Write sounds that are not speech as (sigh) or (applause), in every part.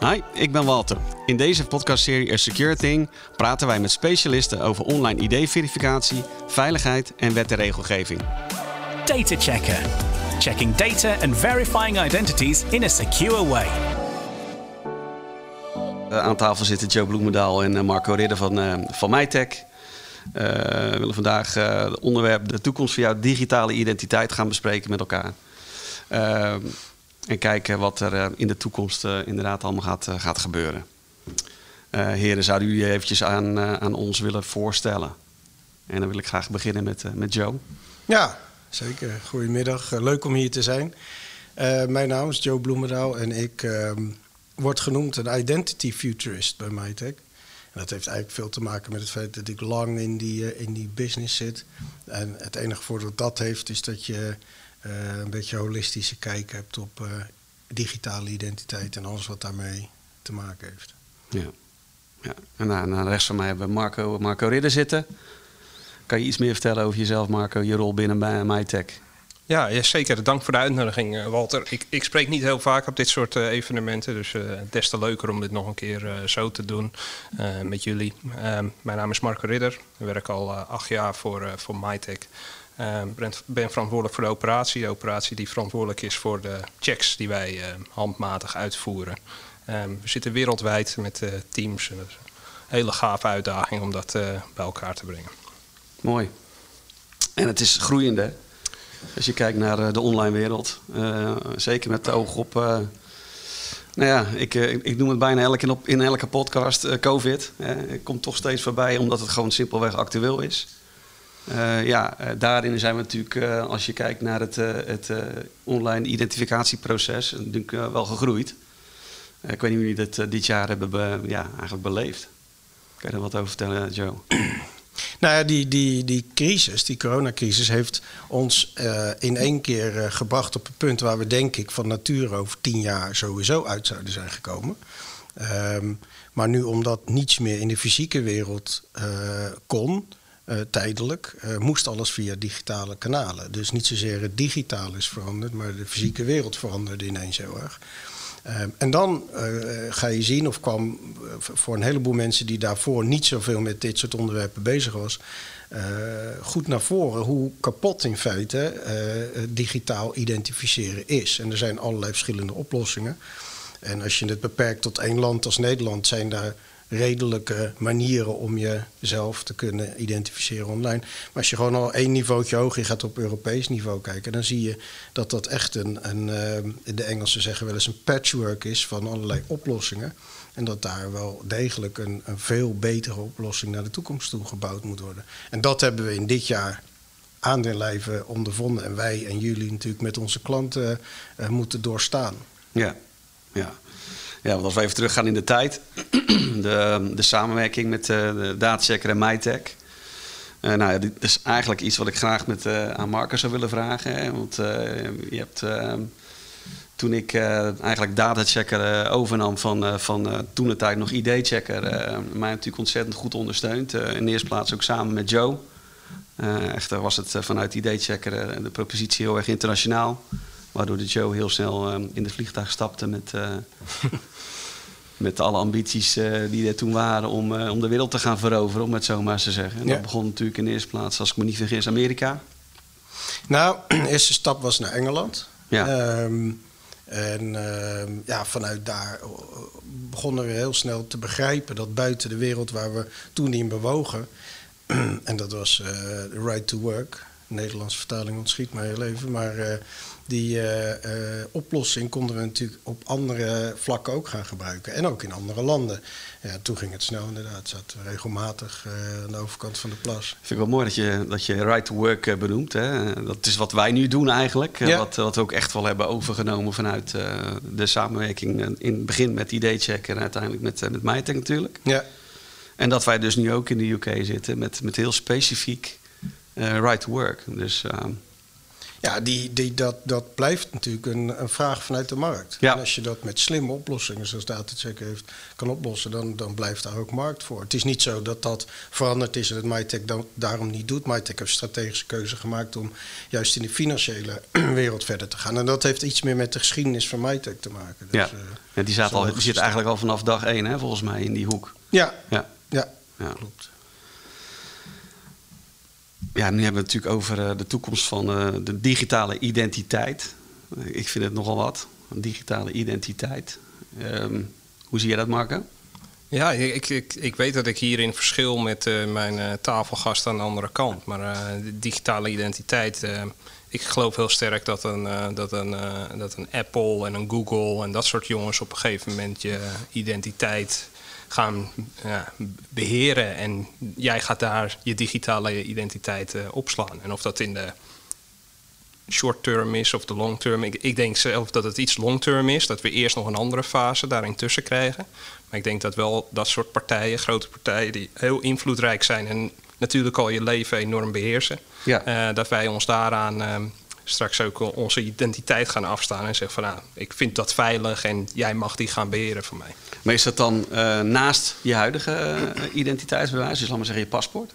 Hi, ik ben Walter. In deze podcastserie A Secure Thing praten wij met specialisten over online ID-verificatie, veiligheid en wet en regelgeving. Data Checker. Checking data and verifying identities in a secure way. Uh, aan tafel zitten Joe Bloemendaal en uh, Marco Ridder van, uh, van MyTech. we willen vandaag het onderwerp de toekomst van jouw digitale identiteit gaan bespreken met elkaar. En kijken wat er in de toekomst inderdaad allemaal gaat, gaat gebeuren. heren, zouden jullie eventjes aan, aan ons willen voorstellen? En dan wil ik graag beginnen met, met Joe. Ja, zeker. Goedemiddag. leuk om hier te zijn. mijn naam is Joe Bloemendaal en ik ehm, wordt genoemd een identity futurist bij MyTech. En dat heeft eigenlijk veel te maken met het feit dat ik lang in die, in die business zit. En het enige voordeel dat dat heeft, is dat je een beetje holistische kijk hebt op uh, digitale identiteit en alles wat daarmee te maken heeft. Ja, ja. en naar, rechts van mij hebben we Marco, Marco Ridder zitten. Kan je iets meer vertellen over jezelf, Marco, je rol binnen bij MyTech? Ja, ja, zeker. Dank voor de uitnodiging, eh, Walter. Ik, ik spreek niet heel vaak op dit soort uh, evenementen, dus uh, des te leuker om dit nog een keer uh, zo te doen met jullie. Ehm, mijn naam is Marco Ridder. Ik werk al acht jaar voor, voor MyTech. Ehm, ben, verantwoordelijk voor de operatie. De operatie die verantwoordelijk is voor de checks die wij handmatig uitvoeren. Ehm, we zitten wereldwijd met teams. En is een hele gave uitdaging om dat bij elkaar te brengen. Mooi. En het is groeiende. Als je kijkt naar eh, de online wereld, zeker met het oog op. Uh, nou ja, ik, ik noem het bijna elke, in elke podcast COVID. Het komt toch steeds voorbij omdat het gewoon simpelweg actueel is. Ja, daarin zijn we natuurlijk, als je kijkt naar het, het online identificatieproces, natuurlijk wel gegroeid. ik weet niet hoe jullie dat dit jaar hebben be, ja, eigenlijk beleefd. Kan je er wat over vertellen, Joe? (clears throat) Nou ja, die, die, die crisis, die coronacrisis, heeft ons in één keer gebracht op het punt waar we denk ik van nature over tien jaar sowieso uit zouden zijn gekomen. Um, maar nu omdat niets meer in de fysieke wereld kon, tijdelijk, moest alles via digitale kanalen. Dus niet zozeer het digitaal is veranderd, maar de fysieke wereld veranderde ineens heel erg. Uh, en dan ga je zien, of kwam voor een heleboel mensen die daarvoor niet zoveel met dit soort onderwerpen bezig was, goed naar voren hoe kapot in feite digitaal identificeren is. En er zijn allerlei verschillende oplossingen. En als je het beperkt tot één land als Nederland, zijn daar redelijke manieren om jezelf te kunnen identificeren online. Maar als je gewoon al één niveautje hoger gaat op Europees niveau kijken, dan zie je dat dat echt een, een uh, de Engelsen zeggen wel eens een patchwork is van allerlei oplossingen. En dat daar wel degelijk een, een veel betere oplossing naar de toekomst toe gebouwd moet worden. En dat hebben we in dit jaar aan den lijve ondervonden. En wij en jullie natuurlijk met onze klanten uh, moeten doorstaan. Ja, ja. Ja, want als we even teruggaan in de tijd, (clears throat) de, de samenwerking met uh, de Datachecker en MyTech. Uh, nou ja, dit is eigenlijk iets wat ik graag met, uh, aan Marco zou willen vragen. Want je hebt, toen ik eigenlijk Datachecker overnam van, van toen de tijd nog ID-checker, mij natuurlijk ontzettend goed ondersteund. in de eerste plaats ook samen met Joe. echter was het vanuit ID-checker de propositie heel erg internationaal. Waardoor de Joe heel snel in de vliegtuig stapte met, (laughs) met alle ambities uh, die er toen waren om, uh, om de wereld te gaan veroveren, om het zo maar te zeggen. En ja. dat begon natuurlijk in de eerste plaats, als ik me niet vergis, Amerika. Nou, (clears throat) de eerste stap was naar Engeland. Ja. Um, en uh, ja, vanuit daar begonnen we heel snel te begrijpen dat buiten de wereld waar we toen in bewogen, (clears throat) en dat was the right to work, Nederlandse vertaling ontschiet mij heel even, maar die uh, uh, oplossing konden we natuurlijk op andere vlakken ook gaan gebruiken. En ook in andere landen. Ja, toen ging het snel inderdaad. Zat regelmatig uh, aan de overkant van de plas. Vind ik wel mooi dat je, dat je right to work benoemt. Hè? Dat is wat wij nu doen eigenlijk. Ja. Wat, wat we ook echt wel hebben overgenomen vanuit de samenwerking in het begin met ID-check en uiteindelijk met, met MyTech natuurlijk. Ja. En dat wij dus nu ook in de UK zitten met, met heel specifiek right to work. Dus... Ja, die, die, dat, dat blijft natuurlijk een, een vraag vanuit de markt. Ja. En als je dat met slimme oplossingen, zoals DataCheck heeft, kan oplossen, dan, dan blijft daar ook markt voor. Het is niet zo dat dat veranderd is en dat MyTech dan, daarom niet doet. MyTech heeft een strategische keuze gemaakt om juist in de financiële (clears throat) wereld verder te gaan. En dat heeft iets meer met de geschiedenis van MyTech te maken. Dus, ja. eh, ja, die, zaten zo al, die zit eigenlijk al vanaf dag één, hè, volgens mij, in die hoek. ja, Ja. ja, Ja. klopt. Ja, nu hebben we het natuurlijk over eh, de toekomst van eh, de digitale identiteit. Ik vind het nogal wat, een digitale identiteit. Ehm, hoe zie jij dat, Marco? Ja, ik, ik, ik weet dat ik hierin verschil met eh, mijn tafelgast aan de andere kant. Maar de digitale identiteit, ik geloof heel sterk dat een, dat, een, dat een Apple en een Google en dat soort jongens op een gegeven moment je identiteit gaan ja, beheren. En jij gaat daar je digitale identiteit eh, opslaan. En of dat in de short term is of de long term. Ik, ik denk zelf dat het iets long term is. Dat we eerst nog een andere fase daarin tussen krijgen. Maar ik denk dat wel dat soort partijen, grote partijen die heel invloedrijk zijn en natuurlijk al je leven enorm beheersen. Ja. eh, dat wij ons daaraan eh, straks ook onze identiteit gaan afstaan en zeggen van nou, ik vind dat veilig en jij mag die gaan beheren voor mij. Maar is dat dan eh, naast je huidige eh, identiteitsbewijs, dus laat maar zeggen je paspoort?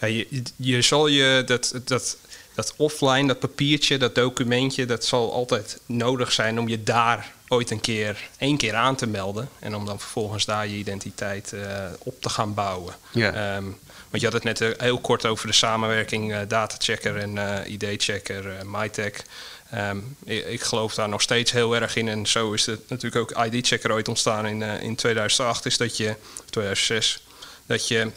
Ja, je, je zal je dat, dat, dat offline, dat papiertje, dat documentje, dat zal altijd nodig zijn om je daar ooit een keer, één keer aan te melden. En om dan vervolgens daar je identiteit eh, op te gaan bouwen. Ja. Ehm, want je had het net eh, heel kort over de samenwerking eh datachecker en eh ID-checker, eh, MyTech. Ehm, ik, geloof daar nog steeds heel erg in. En zo is het natuurlijk ook ID-checker ooit ontstaan in, in 2008. Is dat je, 2006, dat je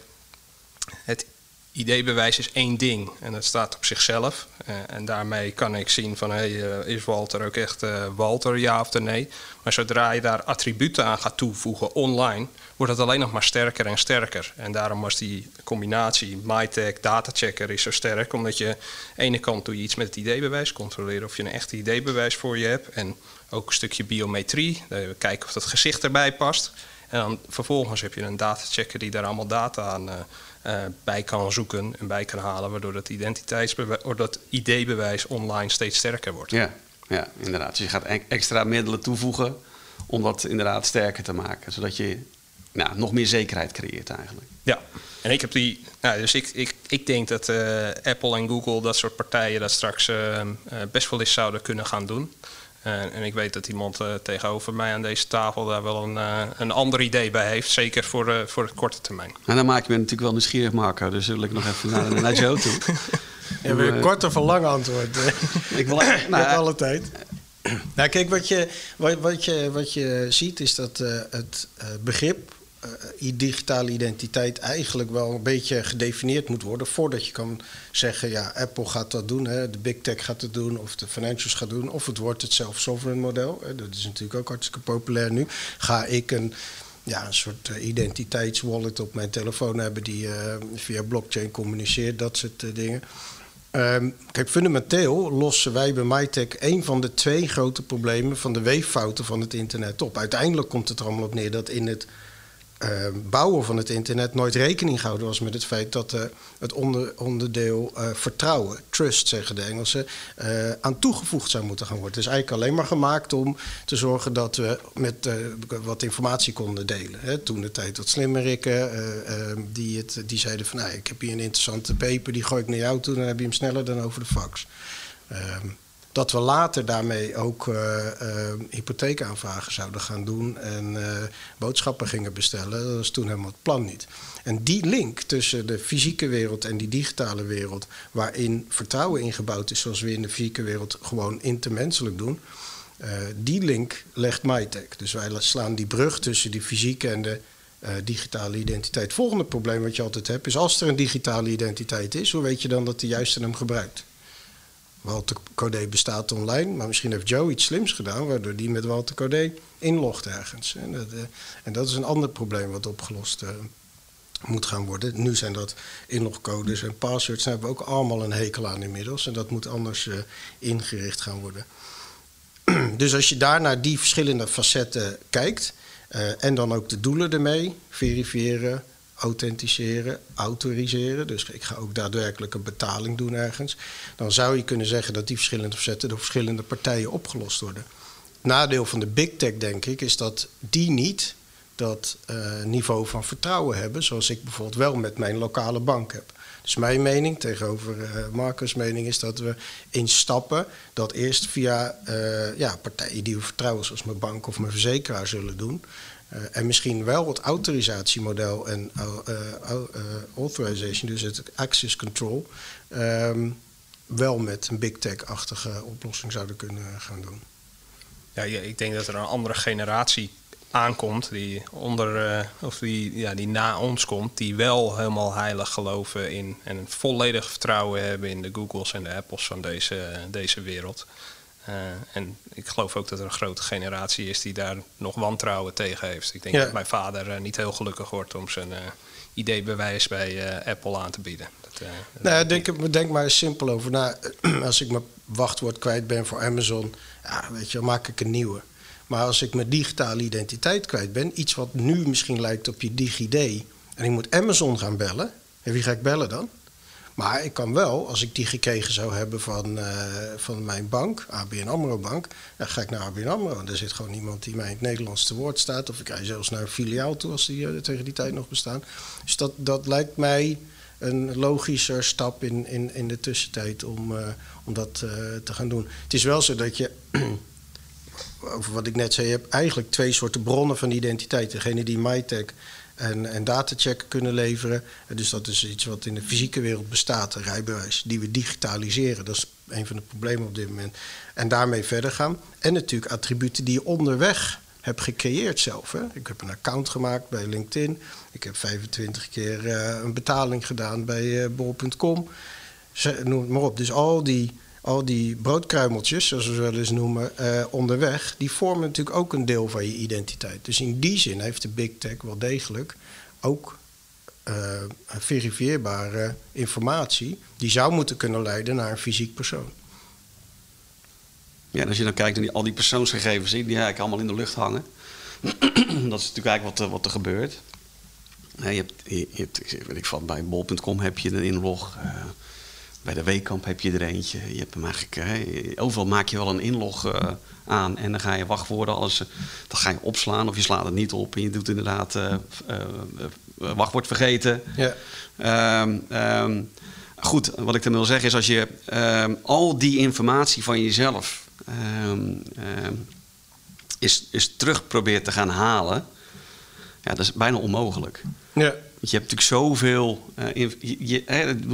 het ID-bewijs is één ding en dat staat op zichzelf. Eh, en daarmee kan ik zien van hey, eh, is Walter ook echt eh, Walter, ja of nee. Maar zodra je daar attributen aan gaat toevoegen online, wordt het alleen nog maar sterker en sterker. En daarom was die combinatie MyTech, datachecker is zo sterk. Omdat je aan de ene kant doe je iets met het ID-bewijs, controleren of je een echt ID-bewijs voor je hebt. En ook een stukje biometrie, kijken of dat gezicht erbij past. En dan vervolgens heb je een datachecker die daar allemaal data aan eh, eh, bij kan zoeken en bij kan halen, waardoor dat, identiteitsbewijs, of dat ID-bewijs online steeds sterker wordt. Ja, ja inderdaad. Dus je gaat e- extra middelen toevoegen om dat inderdaad sterker te maken. Zodat je nou, nog meer zekerheid creëert eigenlijk. Ja, en ik heb die. Nou, dus ik, ik, ik denk dat eh, Apple en Google, dat soort partijen, dat straks best wel eens zouden kunnen gaan doen. Eh, en ik weet dat iemand eh, tegenover mij aan deze tafel daar wel een, eh, een ander idee bij heeft. Zeker voor, eh, voor de korte termijn. En dan maak je me natuurlijk wel nieuwsgierig, Marco. Dus wil ik nog even naar, (laughs) naar Joe toe. En weer een kort of een lang antwoord. (laughs) Ik wil, Je (laughs) nou, hebt alle tijd. Nou, kijk, wat je, wat, wat je, wat je ziet is dat eh, het eh, begrip digitale identiteit eigenlijk wel een beetje gedefinieerd moet worden voordat je kan zeggen, ja, Apple gaat dat doen, hè, de big tech gaat het doen, of de financials gaat doen, of het wordt het self-sovereign model. Hè, dat is natuurlijk ook hartstikke populair nu. Ga ik een ja, een soort eh, identiteitswallet op mijn telefoon hebben die eh, via blockchain communiceert, dat soort eh, dingen. Ehm, kijk, fundamenteel lossen wij bij MyTech een van de twee grote problemen van de weeffouten van het internet op. Uiteindelijk komt het er allemaal op neer dat in het eh, bouwen van het internet nooit rekening gehouden was met het feit dat eh, het onder, onderdeel eh, vertrouwen, trust zeggen de Engelsen, eh, aan toegevoegd zou moeten gaan worden. Is eigenlijk alleen maar gemaakt om te zorgen dat we met wat informatie konden delen. Hè. Toen de tijd wat slimmerikken, eh, eh, die, het, die zeiden van nou, ik heb hier een interessante paper, die gooi ik naar jou toe, dan heb je hem sneller dan over de fax. Dat we later daarmee ook eh, eh, hypotheekaanvragen zouden gaan doen en eh, boodschappen gingen bestellen. Dat was toen helemaal het plan niet. En die link tussen de fysieke wereld en die digitale wereld, waarin vertrouwen ingebouwd is, zoals we in de fysieke wereld gewoon intermenselijk doen, die link legt MyTech. Dus wij slaan die brug tussen die fysieke en de digitale identiteit. Volgende probleem wat je altijd hebt is als er een digitale identiteit is, hoe weet je dan dat de juiste hem gebruikt? Walter Codé bestaat online, maar misschien heeft Joe iets slims gedaan, waardoor die met Walter Codé inlogt ergens. En dat, eh, en dat is een ander probleem wat opgelost eh, moet gaan worden. Nu zijn dat inlogcodes en passwords, daar hebben we ook allemaal een hekel aan inmiddels. En dat moet anders eh, ingericht gaan worden. (clears throat) dus als je daar naar die verschillende facetten kijkt, en dan ook de doelen ermee, verifiëren, authenticeren, autoriseren. Dus ik ga ook daadwerkelijk een betaling doen ergens. Dan zou je kunnen zeggen dat die verschillende verzetten door verschillende partijen opgelost worden. Nadeel van de big tech, denk ik, is dat die niet dat uh, niveau van vertrouwen hebben, zoals ik bijvoorbeeld wel met mijn lokale bank heb. Dus mijn mening tegenover uh, Marcus' mening is dat we in stappen dat eerst via uh, ja, partijen die we vertrouwen, zoals mijn bank of mijn verzekeraar, zullen doen. Uh, en misschien wel het autorisatiemodel en authorization, dus het access control, um, wel met een big tech-achtige oplossing zouden kunnen gaan doen. Ja, ik denk dat er een andere generatie aankomt, die, onder, of die, ja, die na ons komt, die wel helemaal heilig geloven in en volledig vertrouwen hebben in de Googles en de Apples van deze, deze wereld. Uh, en ik geloof ook dat er een grote generatie is die daar nog wantrouwen tegen heeft. Ik denk ja. dat mijn vader uh, niet heel gelukkig wordt om zijn ID-bewijs bij Apple aan te bieden. Dat, nou, denk, denk maar eens simpel over na. (clears throat) Als ik mijn wachtwoord kwijt ben voor Amazon, ja, weet je, maak ik een nieuwe. Maar als ik mijn digitale identiteit kwijt ben, iets wat nu misschien lijkt op je DigiD, en ik moet Amazon gaan bellen, en wie ga ik bellen dan? Maar ik kan wel, als ik die gekregen zou hebben van, uh, van mijn bank, ABN AMRO Bank, dan ga ik naar ABN AMRO. En er zit gewoon iemand die mij in het Nederlands te woord staat. Of ik ga zelfs naar een filiaal toe als die uh, tegen die tijd nog bestaan. Dus dat, dat lijkt mij een logischer stap in, in, in de tussentijd om, uh, om dat te gaan doen. Het is wel zo dat je (clears throat) over wat ik net zei, je hebt eigenlijk twee soorten bronnen van identiteit. Degene die MyTech en, en datacheck kunnen leveren. En dus dat is iets wat in de fysieke wereld bestaat, een rijbewijs, die we digitaliseren. Dat is een van de problemen op dit moment. En daarmee verder gaan. En natuurlijk attributen die je onderweg hebt gecreëerd zelf. Hè. Ik heb een account gemaakt bij LinkedIn. Ik heb 25 keer uh, een betaling gedaan bij uh, bol.com. Noem maar op. Dus al die al die broodkruimeltjes, zoals we wel eens noemen, uh, onderweg, die vormen natuurlijk ook een deel van je identiteit. Dus in die zin heeft de big tech wel degelijk ook uh, verifieerbare informatie die zou moeten kunnen leiden naar een fysiek persoon. Ja, als je dan kijkt naar die, al die persoonsgegevens die eigenlijk allemaal in de lucht hangen, (clears throat) dat is natuurlijk eigenlijk wat, eh, wat er gebeurt. je hebt, hebt, ik bij bol.com heb je een inlog. Uh, bij de Weekamp heb je er eentje. Je hebt hem eigenlijk, hè, overal maak je wel een inlog uh, aan en dan ga je wachtwoorden, alles, uh, dat ga je opslaan of je slaat het niet op en je doet inderdaad uh, wachtwoord vergeten. Ja. Um, um, goed, wat ik dan wil zeggen is als je um, al die informatie van jezelf is, is terug probeert te gaan halen, ja, dat is bijna onmogelijk. Ja. Want je hebt natuurlijk zoveel. Uh, je,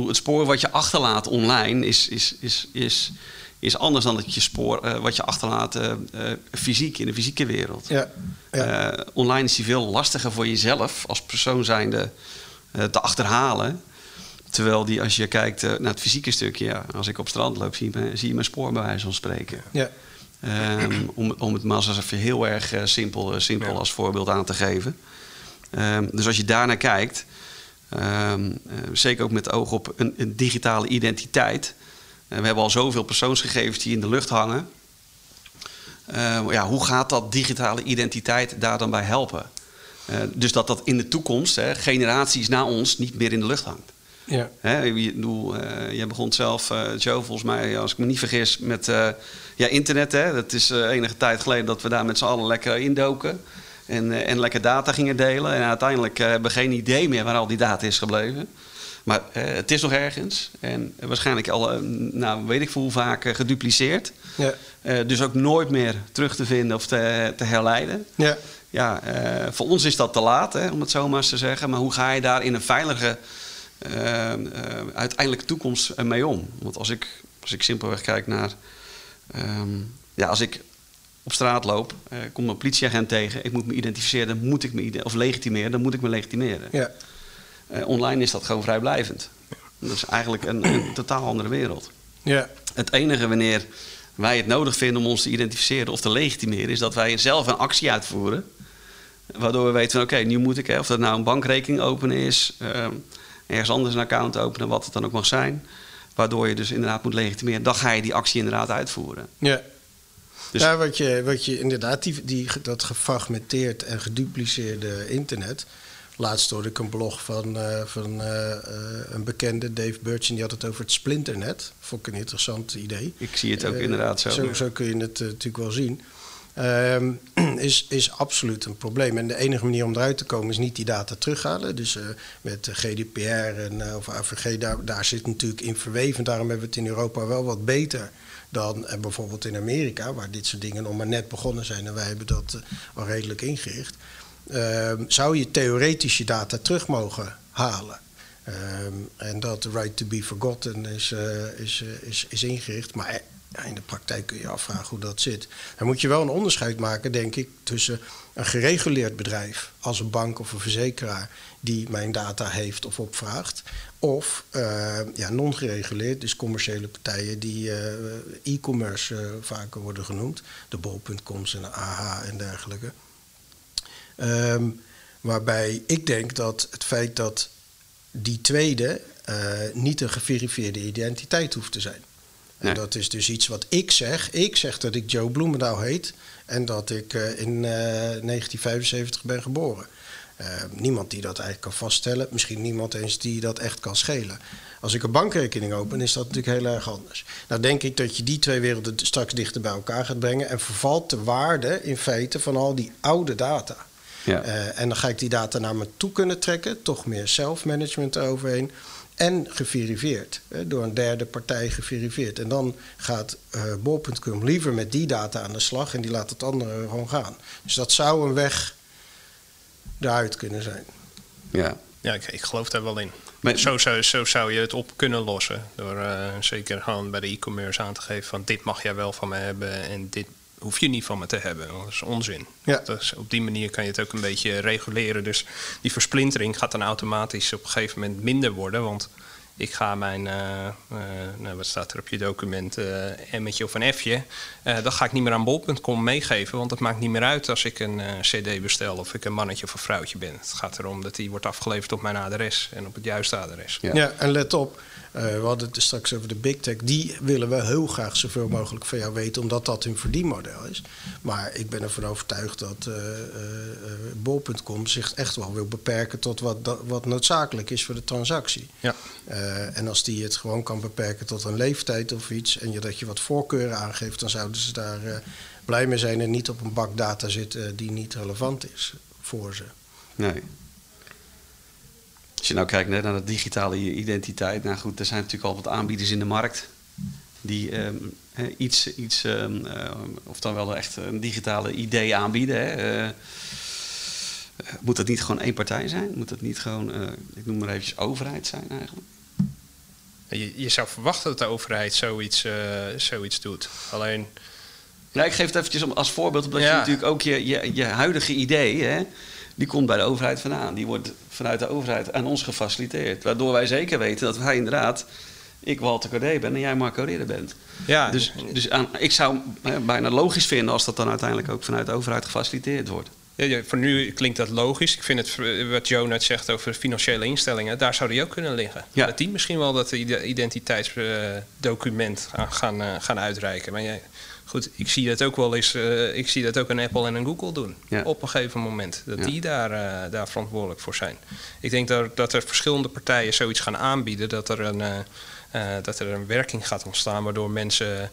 het spoor wat je achterlaat online is, is, is, is, is anders dan het je spoor uh, wat je achterlaat uh, fysiek in de fysieke wereld. Ja, ja. online is die veel lastiger voor jezelf als persoon zijnde te achterhalen. Terwijl die, als je kijkt naar het fysieke stukje, ja, als ik op strand loop, zie je, zie je mijn spoor bij wijze van spreken. Ja. Um, om, om het maar eens even heel erg simpel, simpel ja. als voorbeeld aan te geven. Um, dus als je daarnaar kijkt, um, uh, zeker ook met oog op een, een digitale identiteit. Uh, we hebben al zoveel persoonsgegevens die in de lucht hangen. Uh, ja, hoe gaat dat digitale identiteit daar dan bij helpen? dus dat dat in de toekomst, hè, generaties na ons, niet meer in de lucht hangt. Ja. Hè, je, bedoel, jij begon zelf, Joe, volgens mij, als ik me niet vergis, met ja, internet. Hè. Dat is enige tijd geleden dat we daar met z'n allen lekker indoken. En, eh, en lekker data gingen delen. En uiteindelijk eh, hebben we geen idee meer waar al die data is gebleven. Maar uh, het is nog ergens. En waarschijnlijk al, nou, weet ik veel hoe vaak, gedupliceerd. Ja. Dus ook nooit meer terug te vinden of te, te herleiden. Ja. Ja, voor ons is dat te laat, hè, om het zo maar eens te zeggen. Maar hoe ga je daar in een veilige uiteindelijke toekomst mee om? Want als ik, als ik simpelweg kijk naar... Um, ja, als ik op straat loop, uh, komt een politieagent tegen, ik moet me identificeren, dan moet ik me of legitimeren, dan moet ik me legitimeren. Ja. Uh, online is dat gewoon vrijblijvend. Dat is eigenlijk een, een, totaal andere wereld. Ja. Het enige wanneer wij het nodig vinden om ons te identificeren of te legitimeren, is dat wij zelf een actie uitvoeren. Waardoor we weten van oké, nu moet ik, hè, of dat nou een bankrekening openen is, uh, ergens anders een account openen, wat het dan ook mag zijn. Waardoor je dus inderdaad moet legitimeren. Dan ga je die actie inderdaad uitvoeren. Ja. Dus... Ja, wat je, wat je inderdaad, die, die, dat gefragmenteerd en gedupliceerde internet Laatst hoorde ik een blog van, uh, van uh, een bekende, Dave Burchin, die had het over het splinternet. Vond ik een interessant idee. Ik zie het ook inderdaad zo. Zo, zo kun je het natuurlijk wel zien. Ehm, (clears throat) is, is absoluut een probleem. En de enige manier om eruit te komen is niet die data terughalen. Dus uh, met GDPR en, uh, of AVG, daar, daar zit natuurlijk in verweven. Daarom hebben we het in Europa wel wat beter dan bijvoorbeeld in Amerika, waar dit soort dingen nog maar net begonnen zijn en wij hebben dat al redelijk ingericht. Ehm, zou je theoretisch je data terug mogen halen? Um, en dat right to be forgotten is, is, is, is ingericht. Maar in de praktijk kun je afvragen hoe dat zit. Dan moet je wel een onderscheid maken, denk ik, tussen een gereguleerd bedrijf als een bank of een verzekeraar die mijn data heeft of opvraagt, of uh, ja, non-gereguleerd, dus commerciële partijen die uh, e-commerce uh, vaker worden genoemd, de bol.coms en de AH en dergelijke. Um, waarbij ik denk dat het feit dat die tweede niet een geverifieerde identiteit hoeft te zijn. En dat is dus iets wat ik zeg. Ik zeg dat ik Joe Bloemendaal heet en dat ik in uh, 1975 ben geboren. Uh, niemand die dat eigenlijk kan vaststellen. Misschien niemand eens die dat echt kan schelen. Als ik een bankrekening open, is dat natuurlijk heel erg anders. Nou denk ik dat je die twee werelden straks dichter bij elkaar gaat brengen... en vervalt de waarde in feite van al die oude data. Ja. Uh, en dan ga ik die data naar me toe kunnen trekken. Toch meer self-management eroverheen en geverifieerd. Door een derde partij geverifieerd. En dan gaat uh, bol.com liever met die data aan de slag en die laat het andere gewoon gaan. Dus dat zou een weg daaruit kunnen zijn. Ja, ja ik, ik geloof daar wel in. Maar, zo, zou, zo zou je het op kunnen lossen. Door uh, zeker gewoon bij de e-commerce aan te geven van dit mag jij wel van me hebben en dit hoef je niet van me te hebben. Dat is onzin. Ja. Dus op die manier kan je het ook een beetje reguleren. Dus die versplintering gaat dan automatisch op een gegeven moment minder worden. Want ik ga mijn, uh, uh, nou, wat staat er op je document, uh, eh, M'tje of een F'je, dat ga ik niet meer aan bol.com meegeven, want het maakt niet meer uit als ik een cd bestel of ik een mannetje of een vrouwtje ben. Het gaat erom dat die wordt afgeleverd op mijn adres en op het juiste adres. Ja, ja en let op, we hadden het straks over de big tech. Die willen we heel graag zoveel mogelijk van jou weten, omdat dat hun verdienmodel is. Maar ik ben ervan overtuigd dat uh, uh, bol.com zich echt wel wil beperken tot wat, wat noodzakelijk is voor de transactie. Ja. en als die het gewoon kan beperken tot een leeftijd of iets, en je, dat je wat voorkeuren aangeeft, dan zouden ze daar blij mee zijn en niet op een bak data zitten die niet relevant is voor ze. Nee. Als je nou kijkt naar de digitale identiteit, nou goed, er zijn natuurlijk al wat aanbieders in de markt die um, iets, iets um, uh, of dan wel echt een digitale idee aanbieden. Hè. Uh, moet dat niet gewoon één partij zijn? Moet dat niet gewoon, uh, ik noem maar eventjes overheid zijn eigenlijk? Je, je zou verwachten dat de overheid zoiets, zoiets doet. Alleen... Ja, ik geef het eventjes als voorbeeld, omdat ja. je natuurlijk ook je, je, je huidige idee... Hè, die komt bij de overheid vandaan. Die wordt vanuit de overheid aan ons gefaciliteerd. Waardoor wij zeker weten dat wij inderdaad, ik Walter Cordé ben en jij Marco Ridder bent. Ja. Dus, dus aan, ik zou het bijna logisch vinden als dat dan uiteindelijk ook vanuit de overheid gefaciliteerd wordt. Ja, ja, voor nu klinkt dat logisch. Ik vind het, wat Joe net zegt over financiële instellingen, daar zou die ook kunnen liggen. Ja. Dat die misschien wel dat identiteitsdocument gaan, eh, gaan uitreiken. Maar jij, Goed, ik zie dat ook wel eens. Uh, ik zie dat ook een Apple en een Google doen. Op een gegeven moment. Dat die daar, uh, daar verantwoordelijk voor zijn. Ik denk dat, dat er verschillende partijen zoiets gaan aanbieden. Dat er een, uh, dat er een werking gaat ontstaan. Waardoor mensen.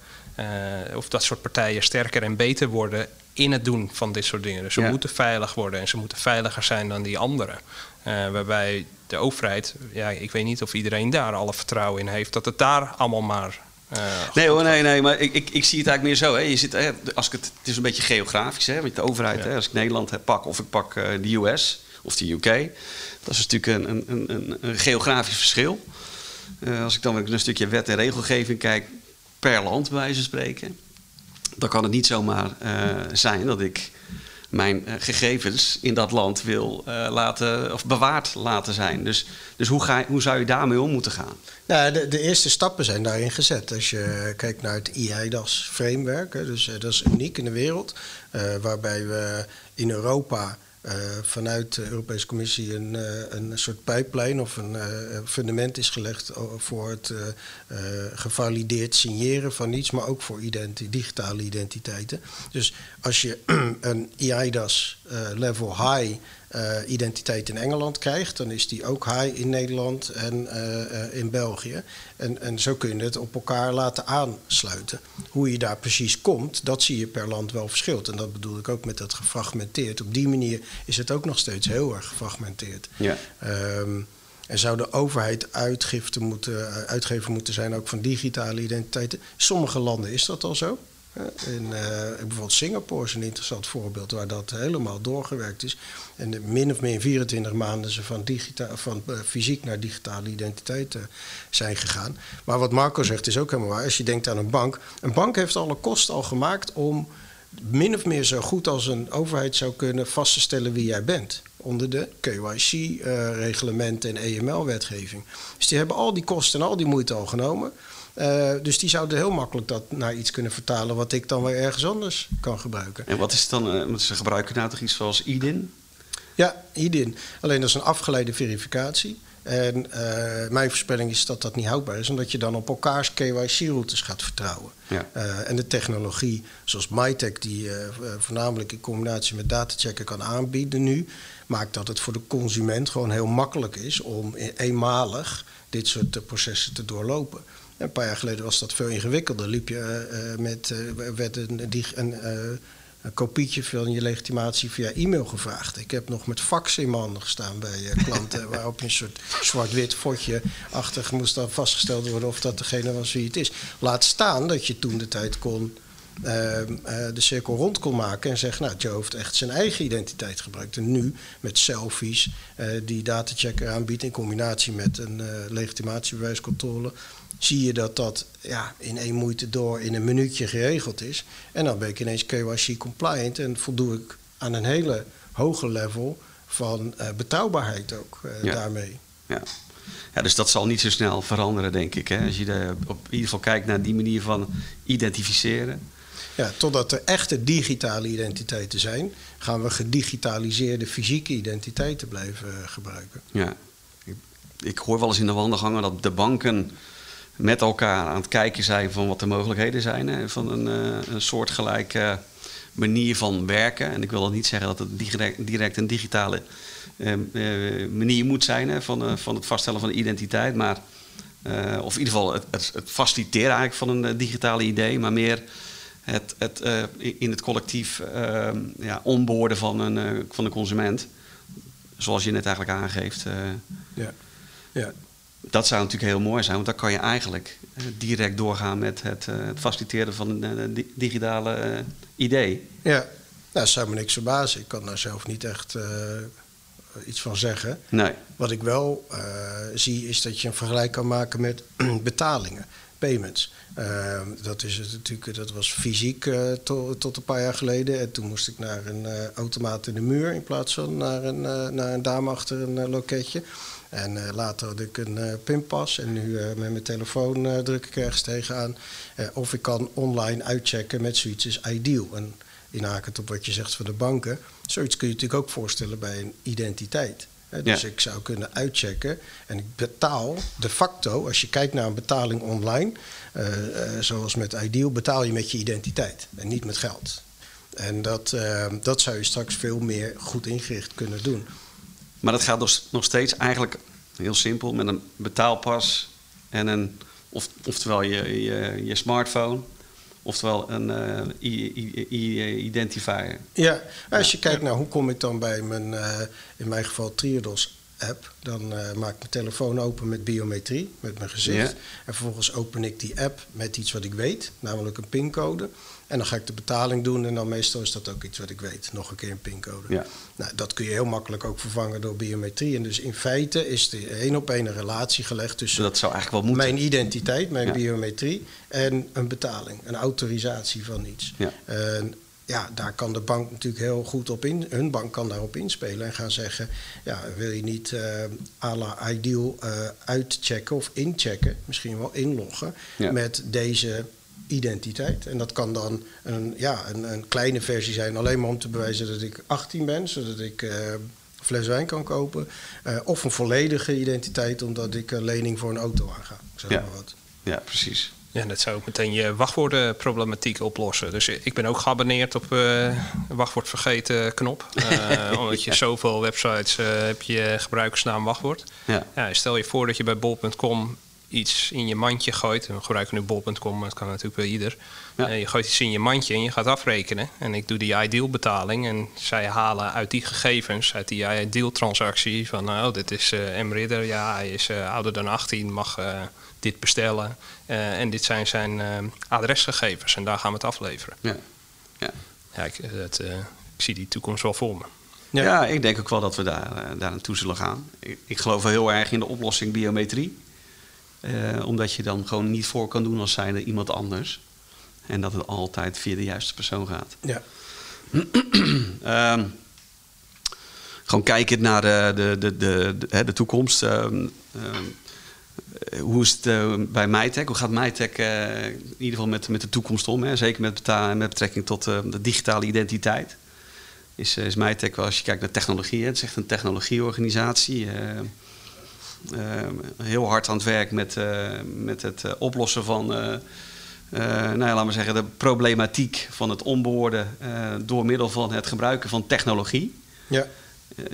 of dat soort partijen sterker en beter worden. in het doen van dit soort dingen. Dus ze moeten veilig worden. En ze moeten veiliger zijn dan die anderen. waarbij de overheid. Ja, ik weet niet of iedereen daar alle vertrouwen in heeft. Dat het daar allemaal maar uh, nee hoor, nee, nee, maar ik, ik, ik zie het eigenlijk meer zo. Hè. Je zit, hè, als ik het, het is een beetje geografisch, hè, met de overheid. Hè, als ik Nederland heb, pak of ik pak uh, de US of de UK. Dat is natuurlijk een, een, een, een geografisch verschil. Uh, als ik dan weer een stukje wet en regelgeving kijk per land, bij wijze van spreken. Dan kan het niet zomaar zijn dat ik mijn gegevens in dat land wil laten, of bewaard laten zijn. Dus, dus hoe, ga, hoe zou je daarmee om moeten gaan? Nou, de, de, eerste stappen zijn daarin gezet. Als je kijkt naar het EIDAS-framework, dus uh, dat is uniek in de wereld, waarbij we in Europa uh, vanuit de Europese Commissie een, uh, een soort pijplijn of een uh, fundament is gelegd voor het gevalideerd signeren van iets, maar ook voor digitale identiteiten. Dus als je (clears throat) een EIDAS level high identiteit in Engeland krijgt, dan is die ook high in Nederland en in België. En, en zo kun je het op elkaar laten aansluiten. Hoe je daar precies komt, dat zie je per land wel verschilt. En dat bedoel ik ook met dat gefragmenteerd. Op die manier is het ook nog steeds heel erg gefragmenteerd. Ja. Um, en zou de overheid uitgifte moeten, eh, uitgever moeten zijn ook van digitale identiteiten? sommige landen is dat al zo. In, uh, bijvoorbeeld Singapore is een interessant voorbeeld waar dat helemaal doorgewerkt is. En min of meer 24 maanden ze van, van uh, fysiek naar digitale identiteit uh, zijn gegaan. Maar wat Marco zegt is ook helemaal waar. Als je denkt aan een bank. Een bank heeft alle kosten al gemaakt om min of meer zo goed als een overheid zou kunnen vast te stellen wie jij bent. Onder de KYC-reglementen en EML-wetgeving. Dus die hebben al die kosten en al die moeite al genomen. Uh, dus die zouden heel makkelijk dat naar iets kunnen vertalen wat ik dan weer ergens anders kan gebruiken. En wat is het dan? Uh, ze gebruiken nou toch iets zoals IDIN? Ja, IDIN. Alleen dat is een afgeleide verificatie. En uh, mijn voorspelling is dat dat niet houdbaar is, omdat je dan op elkaars KYC-routes gaat vertrouwen. Ja. Uh, en de technologie zoals MyTech, die uh, voornamelijk in combinatie met datachecken kan aanbieden nu, maakt dat het voor de consument gewoon heel makkelijk is om eenmalig dit soort processen te doorlopen. Een paar jaar geleden was dat veel ingewikkelder. Liep je uh, met, uh, werd een, een, uh, een kopietje van je legitimatie via e-mail gevraagd. Ik heb nog met fax in mijn handen gestaan bij klanten, (laughs) waarop je een soort zwart-wit fotje achtig moest dan vastgesteld worden of dat degene was wie het is. Laat staan dat je toen de tijd kon de cirkel rond kon maken en zeggen, nou, Joe heeft echt zijn eigen identiteit gebruikt. En nu met selfies die datachecker aanbiedt in combinatie met een legitimatiebewijscontrole zie je dat dat ja, in één moeite door in een minuutje geregeld is. En dan ben ik ineens KYC compliant en voldoe ik aan een hele hoge level van uh, betrouwbaarheid ook uh, daarmee. Ja. ja, dus dat zal niet zo snel veranderen, denk ik. Hè? Als je de, op in ieder geval kijkt naar die manier van identificeren. Ja, totdat er echte digitale identiteiten zijn, gaan we gedigitaliseerde fysieke identiteiten blijven gebruiken. Ja, ik, ik hoor wel eens in de wandelgangen dat de banken met elkaar aan het kijken zijn van wat de mogelijkheden zijn. Hè, van een, uh, een soortgelijke manier van werken. En ik wil dat niet zeggen dat het direct, een digitale uh, manier moet zijn hè, van, van het vaststellen van de identiteit. Maar, of in ieder geval het, het, faciliteren eigenlijk van een digitale idee, maar meer het, het in het collectief ehm, ja, onboorden van een, van een consument. Zoals je net eigenlijk aangeeft. ja. ja dat zou natuurlijk heel mooi zijn, want dan kan je eigenlijk eh, direct doorgaan met het, uh, het faciliteren van een uh, digitale idee. Ja, nou, dat zou me niks verbazen. Ik kan daar zelf niet echt iets van zeggen. Nee. Wat ik wel zie is dat je een vergelijk kan maken met (clears throat) betalingen, payments. Dat, is het natuurlijk, dat was fysiek to, tot een paar jaar geleden. En toen moest ik naar een automaat in de muur in plaats van naar een, naar een dame achter een loketje. En later had ik een pinpas en nu met mijn telefoon druk ik ergens tegenaan. of ik kan online uitchecken met zoiets als Ideal. En inhakend op wat je zegt van de banken. Zoiets kun je natuurlijk ook voorstellen bij een identiteit. Dus ik zou kunnen uitchecken en ik betaal de facto, als je kijkt naar een betaling online, zoals met Ideal, betaal je met je identiteit en niet met geld. En dat, dat zou je straks veel meer goed ingericht kunnen doen. Maar dat gaat dus nog steeds eigenlijk heel simpel met een betaalpas en een, of, oftewel je, je, je smartphone. Oftewel een uh, identifier. Ja, als je kijkt naar hoe kom ik dan bij mijn, uh, in mijn geval Triodos app, dan uh, maak ik mijn telefoon open met biometrie, met mijn gezicht. En vervolgens open ik die app met iets wat ik weet, namelijk een pincode. En dan ga ik de betaling doen en dan meestal is dat ook iets wat ik weet. Nog een keer een pincode. Ja. Nou, dat kun je heel makkelijk ook vervangen door biometrie. En dus in feite is er één op één een relatie gelegd tussen dat zou eigenlijk wel moeten. mijn identiteit, mijn biometrie en een betaling, een autorisatie van iets. Ja. En ja, daar kan de bank natuurlijk heel goed op in. Hun bank kan daarop inspelen en gaan zeggen: ja, wil je niet uh, à la ideal uh, uitchecken of inchecken, misschien wel inloggen met deze identiteit. En dat kan dan een, ja, een, een kleine versie zijn, alleen maar om te bewijzen dat ik 18 ben, zodat ik uh, een fles wijn kan kopen. Uh, of een volledige identiteit, omdat ik een lening voor een auto aanga. Zeg Ja. maar wat. Ja, precies. Ja, dat zou ook meteen je wachtwoordenproblematiek oplossen. Dus ik ben ook geabonneerd op eh wachtwoord vergeten knop. (laughs) Eh, omdat je zoveel websites eh, heb je gebruikersnaam wachtwoord. Ja. Ja, stel je voor dat je bij bol.com iets in je mandje gooit. We gebruiken nu bol.com, maar het kan natuurlijk bij ieder. Ja. Eh, je gooit iets in je mandje en je gaat afrekenen. En ik doe die ideal betaling. En zij halen uit die gegevens, uit die ideal transactie... van nou, dit is eh M. Ridder, ja, hij is eh, ouder dan 18, mag dit bestellen. En dit zijn zijn adresgegevens en daar gaan we het afleveren. Ja. Ja. Ja, ik, dat, ik zie die toekomst wel voor me. Ja. Ja. ik denk ook wel dat we daar, daar naartoe zullen gaan. Ik, ik geloof wel heel erg in de oplossing biometrie. Eh, omdat je dan gewoon niet voor kan doen als zijnde iemand anders. En dat het altijd via de juiste persoon gaat. Ja. (clears throat) Ehm, gewoon kijken naar de, de, de, de, de, hè, de toekomst. Ehm, ehm, eh, hoe is het eh, bij MyTech? Hoe gaat MyTech eh, in ieder geval met, met de toekomst om? Hè? Zeker met, met betrekking tot eh, de digitale identiteit. Is, eh, is MyTech wel, als je kijkt naar technologie, hè, het is echt een technologieorganisatie. Eh, heel hard aan het werk met, eh, met het eh, oplossen van, nou ja, laten we zeggen, de problematiek van het onboorden door middel van het gebruiken van technologie. ja.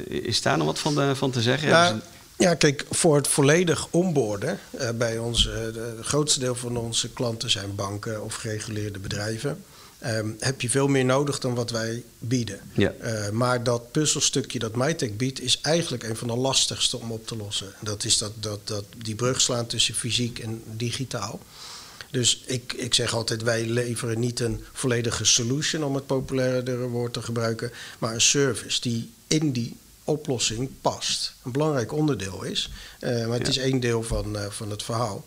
Is daar nog wat van, de- van te zeggen? Nou, ja, kijk, voor het volledig onboorden bij ons, de, de grootste deel van onze klanten zijn banken of gereguleerde bedrijven. Ehm, heb je veel meer nodig dan wat wij bieden. Ja. Eh, maar dat puzzelstukje dat MyTech biedt, is eigenlijk een van de lastigste om op te lossen. Dat is dat, dat, dat die brug slaan tussen fysiek en digitaal. Dus ik, ik zeg altijd, wij leveren niet een volledige solution, om het populairdere woord te gebruiken, maar een service die in die oplossing past. Een belangrijk onderdeel is, eh, maar het Ja. is één deel van, eh, van het verhaal.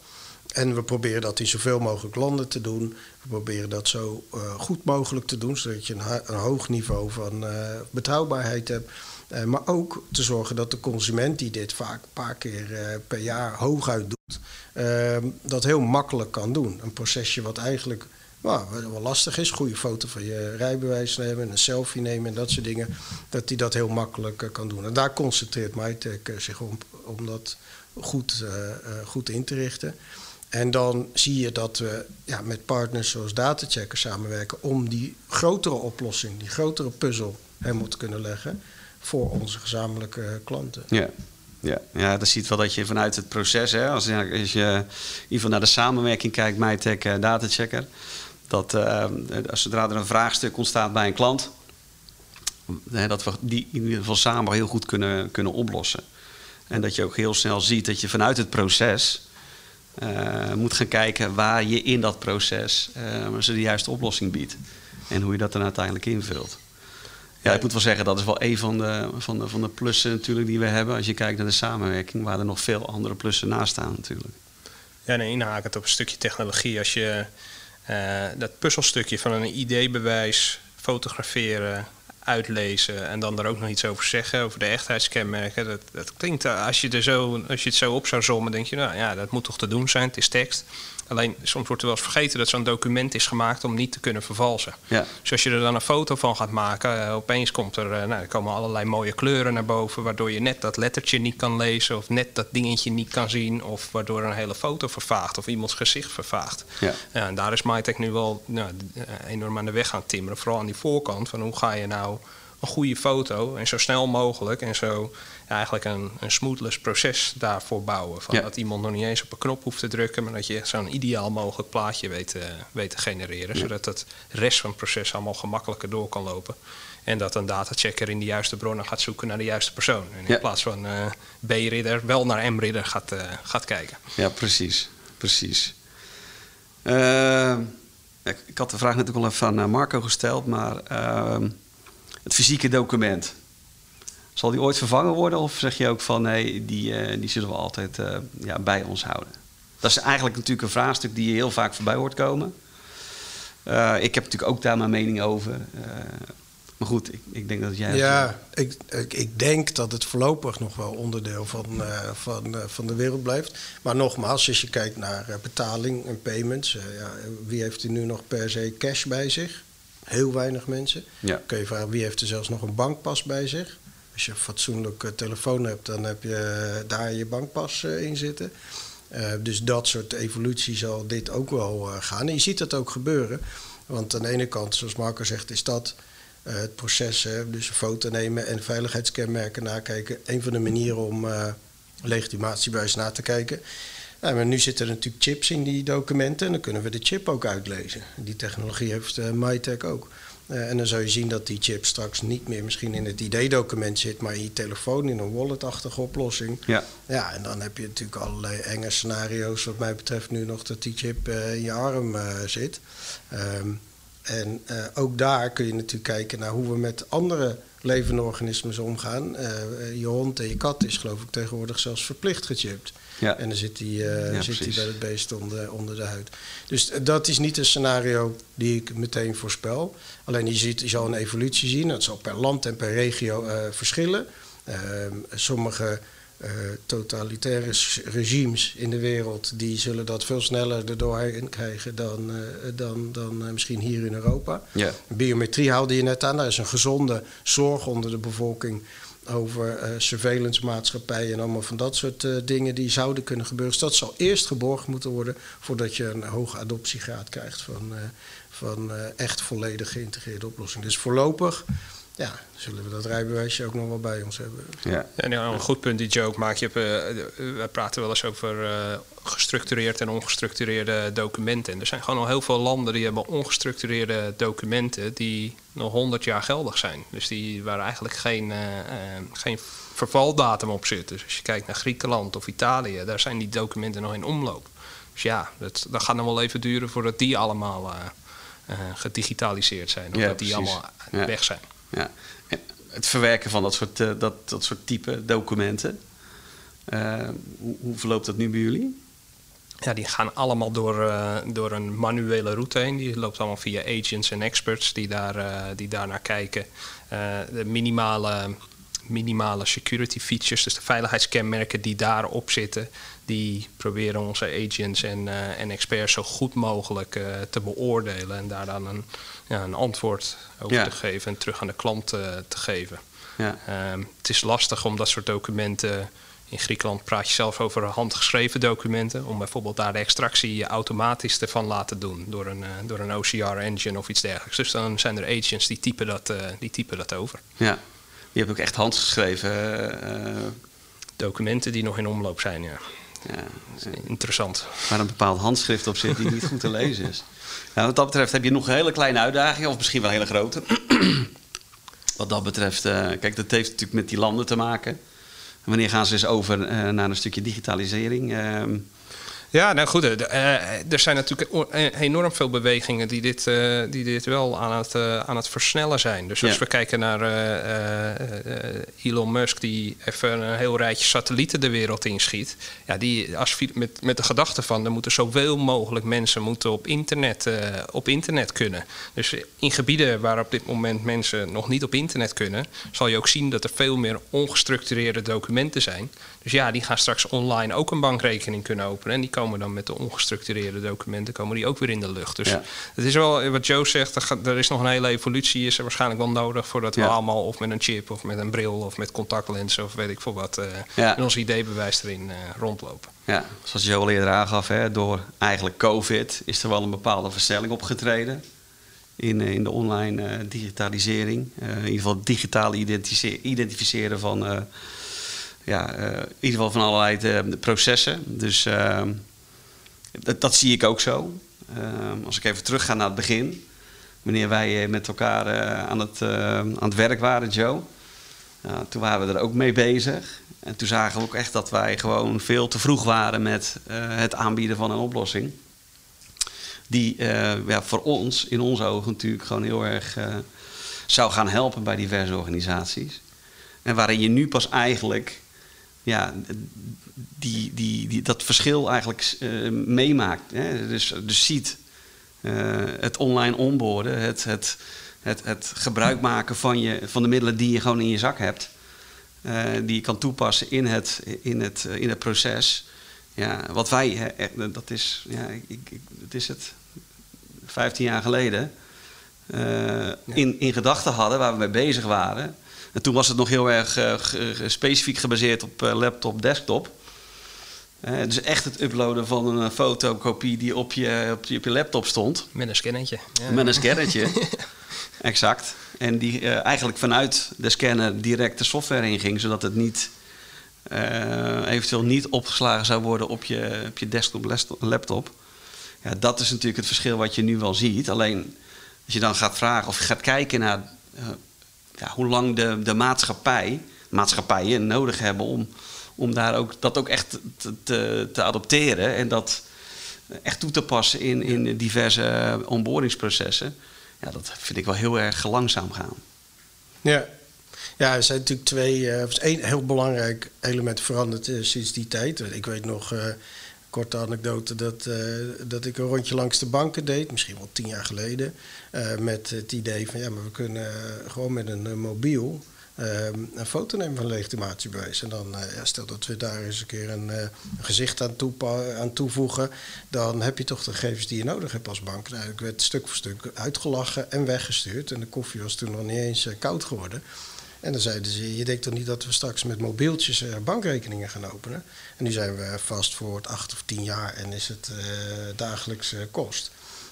En we proberen dat in zoveel mogelijk landen te doen. We proberen dat zo eh, goed mogelijk te doen, zodat je een, een hoog niveau van eh, betrouwbaarheid hebt. Eh, maar ook te zorgen dat de consument die dit vaak een paar keer per jaar hooguit doet, eh, dat heel makkelijk kan doen. Een procesje wat eigenlijk wel lastig is. Goede foto van je rijbewijs nemen, een selfie nemen en dat soort dingen. Dat hij dat heel makkelijk kan doen. En daar concentreert MyTech zich om, om dat goed, goed in te richten. En dan zie je dat we ja, met partners zoals Datachecker samenwerken om die grotere oplossing, die grotere puzzel helemaal te kunnen leggen voor onze gezamenlijke klanten. Ja. Ja, ja, dan ziet wel dat je vanuit het proces, hè, als, je- als je in ieder geval naar de samenwerking kijkt, MyTech en Datachecker, dat eh, als zodra er een vraagstuk ontstaat bij een klant, dat we die in ieder geval samen heel goed kunnen, kunnen oplossen. En dat je ook heel snel ziet dat je vanuit het proces eh, moet gaan kijken waar je in dat proces eh, ze de juiste oplossing biedt. En hoe je dat dan uiteindelijk invult. Ja, ik moet wel zeggen, dat is wel een van de, van, de, van de plussen natuurlijk die we hebben. Als je kijkt naar de samenwerking, waar er nog veel andere plussen naast staan natuurlijk. Ja, nee, inhakend op een stukje technologie. Als je eh, dat puzzelstukje van een ID-bewijs fotograferen, uitlezen en dan er ook nog iets over zeggen, over de echtheidskenmerken. Dat, dat klinkt, eh, als je, er zo, als je het zo op zou sommen, denk je, nou ja, dat moet toch te doen zijn, het is tekst. Alleen soms wordt er wel eens vergeten dat zo'n document is gemaakt om niet te kunnen vervalsen. Ja, Dus als je er dan een foto van gaat maken, eh, opeens komt er, eh, nou, er komen allerlei mooie kleuren naar boven, waardoor je net dat lettertje niet kan lezen of net dat dingetje niet kan zien, of waardoor een hele foto vervaagt of iemands gezicht vervaagt. ja, en daar is MyTech nu wel nou, eh, enorm aan de weg gaan timmeren. Vooral aan die voorkant. Van hoe ga je nou een goede foto en zo snel mogelijk en zo ja, eigenlijk een, een smoothless proces daarvoor bouwen. Van Ja. Dat iemand nog niet eens op een knop hoeft te drukken, maar dat je echt zo'n ideaal mogelijk plaatje weet, eh, weet te genereren. Zodat het rest van het proces allemaal gemakkelijker door kan lopen. En dat een datachecker in de juiste bronnen gaat zoeken naar de juiste persoon. En in Ja. plaats van eh, B-ridder wel naar M-ridder gaat, eh, gaat kijken. ja, precies. precies. Ehm, ik, had de vraag net ook al even aan Marco gesteld, maar ehm, het fysieke document. Zal die ooit vervangen worden of zeg je ook van nee, die, eh, die zullen we altijd eh, ja, bij ons houden? Dat is eigenlijk natuurlijk een vraagstuk die je heel vaak voorbij hoort komen. Eh, ik heb natuurlijk ook daar mijn mening over. Maar goed, ik, ik denk dat jij... Ja, ik, ik, ik, denk dat het voorlopig nog wel onderdeel van, uh, van, van de wereld blijft. Maar nogmaals, als je kijkt naar betaling en payments... ja, wie heeft er nu nog per se cash bij zich? Heel weinig mensen. Ja. Kun je vragen, wie heeft er zelfs nog een bankpas bij zich? Als je een fatsoenlijk telefoon hebt, dan heb je daar je bankpas in zitten. dus dat soort evolutie zal dit ook wel gaan. En je ziet dat ook gebeuren. Want aan de ene kant, zoals Marco zegt, is dat uh, het proces, hè, dus een foto nemen en veiligheidskenmerken nakijken, een van de manieren om legitimatiebuis na te kijken. Nou, maar nu zitten er natuurlijk chips in die documenten en dan kunnen we de chip ook uitlezen. Die technologie heeft uh, MyTech ook. en dan zou je zien dat die chip straks niet meer misschien in het ID-document zit, maar in je telefoon, in een wallet-achtige oplossing. Ja. ja, en dan heb je natuurlijk allerlei enge scenario's, wat mij betreft, nu nog dat die chip in je arm zit. Um, en ook daar kun je natuurlijk kijken naar hoe we met andere levende organismen omgaan. Je hond en je kat is geloof ik tegenwoordig zelfs verplicht gechipt. Ja. En dan zit die, uh, ja, bij het beest onder, onder de huid. Dus dat is niet een scenario die ik meteen voorspel. Alleen je, ziet, je zal een evolutie zien. Dat zal per land en per regio verschillen. Ehm, sommige totalitaire regimes in de wereld, die zullen dat veel sneller erdoor krijgen dan, dan, dan misschien hier in Europa. Ja. Biometrie haalde je net aan, daar is een gezonde zorg onder de bevolking over surveillance maatschappijen en allemaal van dat soort dingen die zouden kunnen gebeuren. Dus dat zal eerst geborgd moeten worden voordat je een hoge adoptiegraad krijgt van, van echt volledig geïntegreerde oplossingen. Dus voorlopig ja, zullen we dat rijbewijsje ook nog wel bij ons hebben. Ja, en ja, een goed punt die Joe ook maakt. Je hebt, uh, we praten wel eens over uh, gestructureerd en ongestructureerde documenten. En er zijn gewoon al heel veel landen die hebben ongestructureerde documenten die nog 100 jaar geldig zijn. Dus die waar eigenlijk geen, uh, geen vervaldatum op zit. Dus als je kijkt naar Griekenland of Italië, daar zijn die documenten nog in omloop. Dus ja, dat, dat gaat nog wel even duren voordat die allemaal gedigitaliseerd zijn. Of Ja, dat die precies. allemaal Ja. weg zijn. Ja. Het verwerken van dat soort, eh, dat, dat soort type documenten. eh, hoe, verloopt dat nu bij jullie? Ja, die gaan allemaal door, eh, door een manuele route heen. Die loopt allemaal via agents en experts die daar, die daar naar kijken. De minimale, minimale security features, dus de veiligheidskenmerken die daarop zitten, die proberen onze agents en, eh, en experts zo goed mogelijk eh, te beoordelen en daar dan een, ja, een antwoord over Ja. te geven en terug aan de klant eh, te geven. Ja, Ehm, het is lastig om dat soort documenten. In Griekenland praat je zelf over handgeschreven documenten. Om bijvoorbeeld daar de extractie automatisch te van laten doen. Door een, door een OCR-engine of iets dergelijks. Dus dan zijn er agents die typen dat, die typen dat over. ja. Je hebt ook echt handgeschreven. Documenten die nog in omloop zijn, ja. Ja, Interessant. waar een bepaald handschrift op zit die niet goed te lezen is. Nou, wat dat betreft heb je nog een hele kleine uitdaging, of misschien wel een hele grote. (clears throat) Wat dat betreft, eh, kijk, dat heeft natuurlijk met die landen te maken. Wanneer gaan ze eens over eh, naar een stukje digitalisering? Ehm, Ja, nou goed. eh, eh, er zijn natuurlijk eh, enorm veel bewegingen die dit, die dit wel aan het, aan het versnellen zijn. Dus als Ja. we kijken naar Elon Musk, die even een heel rijtje satellieten de wereld inschiet. Ja, die, als, met, met de gedachte van er moeten zoveel mogelijk mensen moeten op, internet, op internet kunnen. Dus in gebieden waar op dit moment mensen nog niet op internet kunnen, zal je ook zien dat er veel meer ongestructureerde documenten zijn. Dus ja, die gaan straks online ook een bankrekening kunnen openen. En die komen dan met de ongestructureerde documenten komen die ook weer in de lucht. Dus Ja. het is wel, wat Joe zegt, er, gaat- er is nog een hele evolutie, is er waarschijnlijk wel nodig voordat we Ja. allemaal of met een chip of met een bril of met contactlenzen of weet ik veel wat eh Ja. in ons ID-bewijs erin eh, rondlopen. ja, zoals je al eerder aangaf, hè, door eigenlijk COVID is er wel een bepaalde versnelling opgetreden. In, eh, in de online eh, digitalisering. Eh, in ieder geval identice- identificeren van, eh, ja, eh, in ieder geval van allerlei eh, processen. Dus ehm, dat, dat zie ik ook zo. Ehm, als ik even terugga naar het begin. Wanneer wij eh, met elkaar aan, het, eh, aan het werk waren, Joe. Toen waren we er ook mee bezig. En toen zagen we ook echt dat wij gewoon veel te vroeg waren met het aanbieden van een oplossing. Die ja, voor ons, in onze ogen natuurlijk, gewoon heel erg zou gaan helpen bij diverse organisaties. En waarin je nu pas eigenlijk ja, die, die, die, dat verschil eigenlijk eh, meemaakt. Hè? Dus, dus ziet eh, het online onboarden, het, het, het, het gebruik maken van, je, van de middelen die je gewoon in je zak hebt. eh, die je kan toepassen in het, in het, in het proces. Ja, wat wij, hè, dat is, ja, ik, ik, het is het, 15 jaar geleden, in, in gedachten hadden waar we mee bezig waren. En toen was het nog heel erg eh, specifiek gebaseerd op eh, laptop, desktop. Eh, dus echt het uploaden van een fotokopie die op je, op je, op je laptop stond. Met een scannetje. Ja. Met een scannertje. (laughs) exact. En die eigenlijk vanuit de scanner direct de software inging, zodat het niet eventueel niet opgeslagen zou worden op je, op je desktop laptop. Ja, dat is natuurlijk het verschil wat je nu wel ziet. Alleen als je dan gaat vragen of je gaat kijken naar ja, hoe lang de, de maatschappij, maatschappijen nodig hebben om, om daar ook, dat ook echt te, te, te adopteren en dat echt toe te passen in, in diverse onboardingsprocessen. Ja, dat vind ik wel heel erg langzaam gaan. Ja. Ja, er zijn natuurlijk twee, eh, één heel belangrijk element veranderd eh, sinds die tijd. Ik weet nog, eh korte anekdote, dat, eh, dat ik een rondje langs de banken deed, misschien wel tien jaar geleden, eh, met het idee van ja, maar we kunnen eh, gewoon met een mobiel een foto nemen van een legitimatiebewijs. En dan, ja, stel dat we daar eens een keer een, gezicht aan, aan toevoegen, dan heb je toch de gegevens die je nodig hebt als bank. Nou, ik werd stuk voor stuk uitgelachen en weggestuurd. En de koffie was toen nog niet eens koud geworden. En dan zeiden ze, je denkt toch niet dat we straks met mobieltjes eh, bankrekeningen gaan openen? En nu zijn we vast voor het acht of tien jaar en is het eh, dagelijks eh, kost.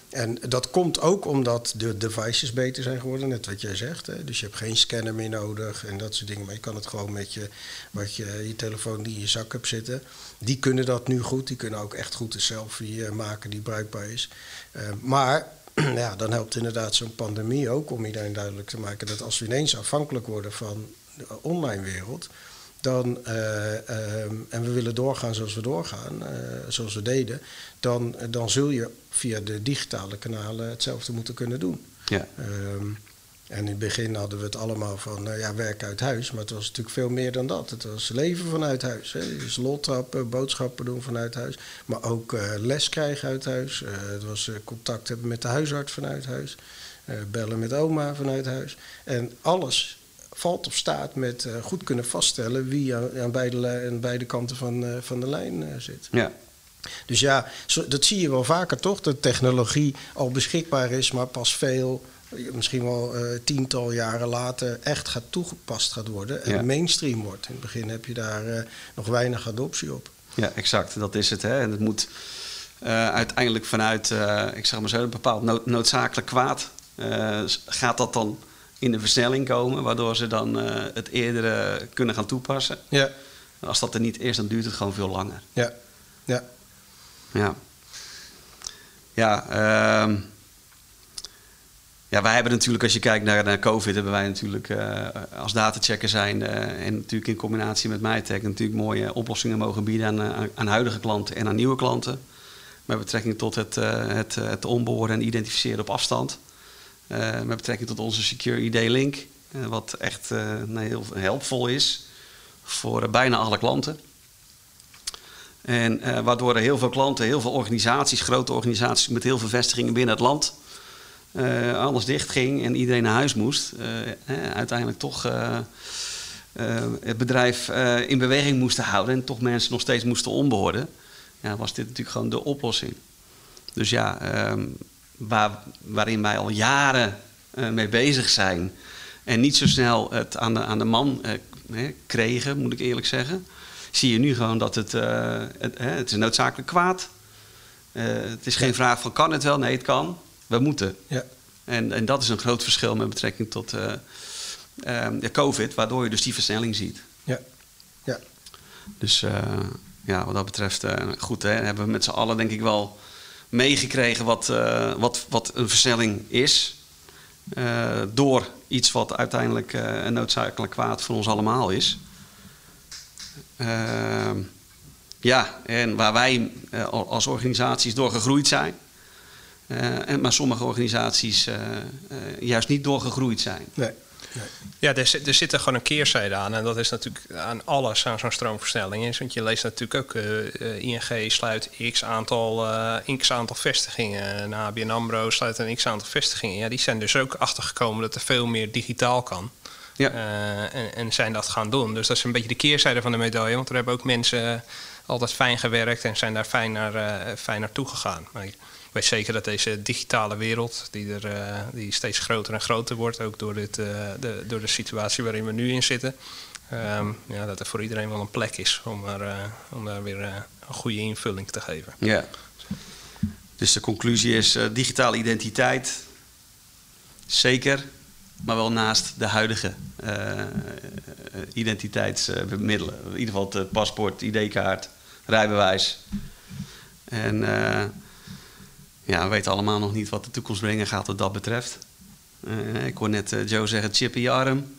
En dat komt ook omdat de devices beter zijn geworden, net wat jij zegt. Hè? Dus je hebt geen scanner meer nodig en dat soort dingen. Maar je kan het gewoon met je, wat je, je telefoon die in je zak hebt zitten. Die kunnen dat nu goed. Die kunnen ook echt goed een selfie maken die bruikbaar is. Maar (clears throat) ja, dan helpt inderdaad zo'n pandemie ook om iedereen duidelijk te maken dat als we ineens afhankelijk worden van de online wereld, dan, eh, ehm, en we willen doorgaan zoals we doorgaan, eh, zoals we deden, dan, dan zul je via de digitale kanalen hetzelfde moeten kunnen doen. Ja. Ehm, en in het begin hadden we het allemaal van eh, ja, werk uit huis. Maar het was natuurlijk veel meer dan dat. Het was leven vanuit huis. Hè. Dus loltrappen, boodschappen doen vanuit huis. Maar ook eh, les krijgen uit huis. Eh, het was eh, contact hebben met de huisarts vanuit huis. Bellen met oma vanuit huis. En alles valt of staat met goed kunnen vaststellen wie aan, aan, beide, aan beide kanten van, van de lijn zit. Ja. Dus ja, dat zie je wel vaker toch? Dat technologie al beschikbaar is, maar pas veel, misschien wel eh, tiental jaren later, echt gaat toegepast gaat worden en Ja. mainstream wordt. In het begin heb je daar eh, nog weinig adoptie op. Ja, exact. Dat is het. Hè. En het moet eh, uiteindelijk vanuit, ik zeg maar zo, een bepaald nood- noodzakelijk kwaad. gaat dat dan in de versnelling komen, waardoor ze dan het eerder kunnen gaan toepassen. Ja, En als dat er niet is, dan duurt het gewoon veel langer. ja, ja. Ja. Ja, ehm, ja, wij hebben natuurlijk, als je kijkt naar, naar COVID, hebben wij natuurlijk eh, als datachecker zijn eh, en natuurlijk in combinatie met MyTech natuurlijk mooie oplossingen mogen bieden aan, eh, aan, huidige klanten en aan nieuwe klanten. Met betrekking tot het, eh, het, het onboorden en identificeren op afstand. Met betrekking tot onze Secure ID Link, eh, wat echt heel helpvol is voor bijna alle klanten. En waardoor er heel veel klanten, heel veel organisaties, grote organisaties met heel veel vestigingen binnen het land, eh, alles dichtging en iedereen naar huis moest. eh, eh, uiteindelijk toch eh, het bedrijf in beweging moesten houden en toch mensen nog steeds moesten onboorden. Ja, was dit natuurlijk gewoon de oplossing. Dus ja, ehm, waar, waarin wij al jaren mee bezig zijn en niet zo snel het aan de, aan de man kregen, moet ik eerlijk zeggen zie je nu gewoon dat het, het, het is noodzakelijk kwaad. Het is geen vraag van kan het wel? Nee, het kan. We moeten. ja. En, en dat is een groot verschil met betrekking tot eh, eh, de COVID, waardoor je dus die versnelling ziet. ja. ja. Dus eh, ja, wat dat betreft, eh, goed, hè, hebben we met z'n allen denk ik wel meegekregen wat, wat, wat een versnelling is. Door iets wat uiteindelijk een noodzakelijk kwaad voor ons allemaal is. Ehm, ja, en waar wij al- als organisaties door gegroeid zijn. Eh, en, maar sommige organisaties eh, eh, juist niet doorgegroeid zijn. Nee. Ja, er, zit- er zit er gewoon een keerzijde aan. En dat is natuurlijk aan alles aan zo'n stroomversnelling is. Want je leest natuurlijk ook, ING sluit x aantal, eh, x aantal vestigingen. En ABN AMRO sluit een x aantal vestigingen. Ja, die zijn dus ook achtergekomen dat er veel meer digitaal kan. Ja. Eh, en, en zijn dat gaan doen. Dus dat is een beetje de keerzijde van de medaille. Want er hebben ook mensen altijd fijn gewerkt en zijn daar fijn, naar, eh, fijn naartoe gegaan. Maar weet zeker dat deze digitale wereld, die, er, eh, die steeds groter en groter wordt, ook door, dit, eh, de, door de situatie waarin we nu in zitten, ehm, ja, dat er voor iedereen wel een plek is om, er, eh, om daar weer een goede invulling te geven. Ja. Dus de conclusie is digitale identiteit. Zeker, maar wel naast de huidige identiteitsmiddelen. In ieder geval het paspoort, ID-kaart, rijbewijs. En ja, we weten allemaal nog niet wat de toekomst brengen gaat wat dat betreft. Eh, ik hoor net eh, Joe zeggen chip in je arm.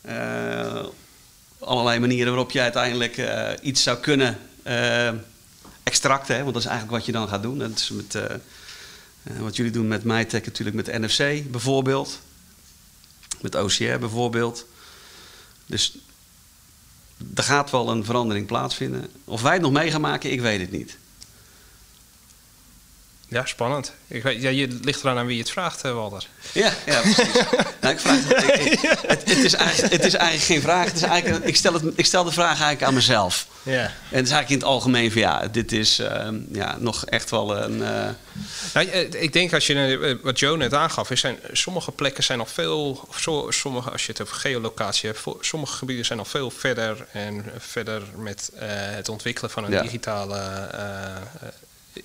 Eh, allerlei manieren waarop je uiteindelijk iets zou kunnen extracten. Want dat is eigenlijk wat je dan gaat doen. Dat is met, wat jullie doen met MyTech natuurlijk met NFC bijvoorbeeld. Met OCR bijvoorbeeld. Dus er gaat wel een verandering plaatsvinden. Of wij het nog mee gaan maken, ik weet het niet. Ja, spannend. Ik weet, ja, je ligt eraan aan wie je het vraagt, eh, Walter. Ja, ja precies. (laughs) nou, ik vraag, ik- het, het, is eigenlijk, het is eigenlijk geen vraag. Het is eigenlijk, ik, stel het, ik stel de vraag eigenlijk aan mezelf. Ja. En het is eigenlijk in het algemeen van ja, dit is ehm, ja, nog echt wel een. eh, Nou, eh, ik denk als je wat Joe net aangaf, is zijn, sommige plekken zijn nog veel, of zo, sommige, als je het over geolocatie hebt, sommige gebieden zijn nog veel verder en verder met het ontwikkelen van een Ja. digitale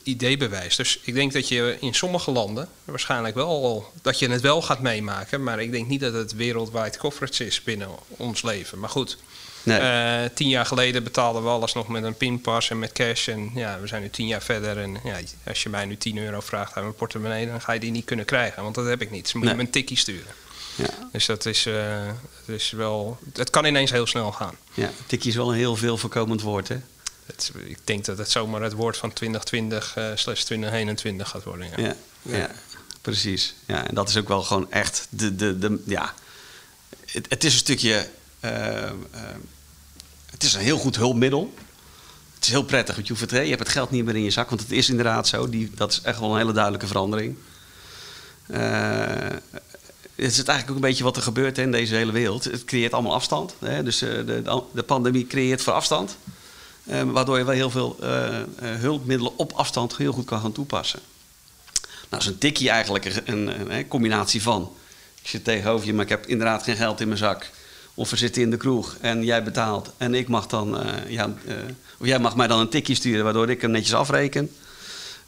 eh, eh, ID-bewijs. Dus ik denk dat je in sommige landen waarschijnlijk wel dat je het wel gaat meemaken, maar ik denk niet dat het wereldwijd coverage is binnen ons leven. Maar goed. Nee. Eh, tien jaar geleden betaalden we alles nog met een pinpas en met cash. En ja, we zijn nu tien jaar verder. En ja, als je mij nu 10 euro vraagt uit mijn portemonnee, dan ga je die niet kunnen krijgen. Want dat heb ik niet. Dus moet je Nee. me een tikkie sturen. ja, Dus dat is, eh, dat is wel. Het kan ineens heel snel gaan. ja, tikkie is wel een heel veel voorkomend woord, hè? Het, ik denk dat het zomaar het woord van 2020 eh slash 2021 gaat worden. Ja. Ja, ja. precies. Ja, en dat is ook wel gewoon echt de. de, de ja. het, het is een stukje. eh, eh, het is een heel goed hulpmiddel. Het is heel prettig, want je, hoeft het, hè, je hebt het geld niet meer in je zak, want het is inderdaad zo. Die, dat is echt wel een hele duidelijke verandering. Eh, het is eigenlijk ook een beetje wat er gebeurt hè, in deze hele wereld. Het creëert allemaal afstand. Hè? Dus eh, de, de pandemie creëert voor afstand. Eh, waardoor je wel heel veel eh, eh, hulpmiddelen op afstand heel goed kan gaan toepassen. Nou, is een tikkie eigenlijk een, een, een combinatie van. Ik zit tegenover je, maar ik heb inderdaad geen geld in mijn zak. Of we zitten in de kroeg en jij betaalt. En ik mag dan, eh, ja, eh, of jij mag mij dan een tikje sturen, waardoor ik hem netjes afreken.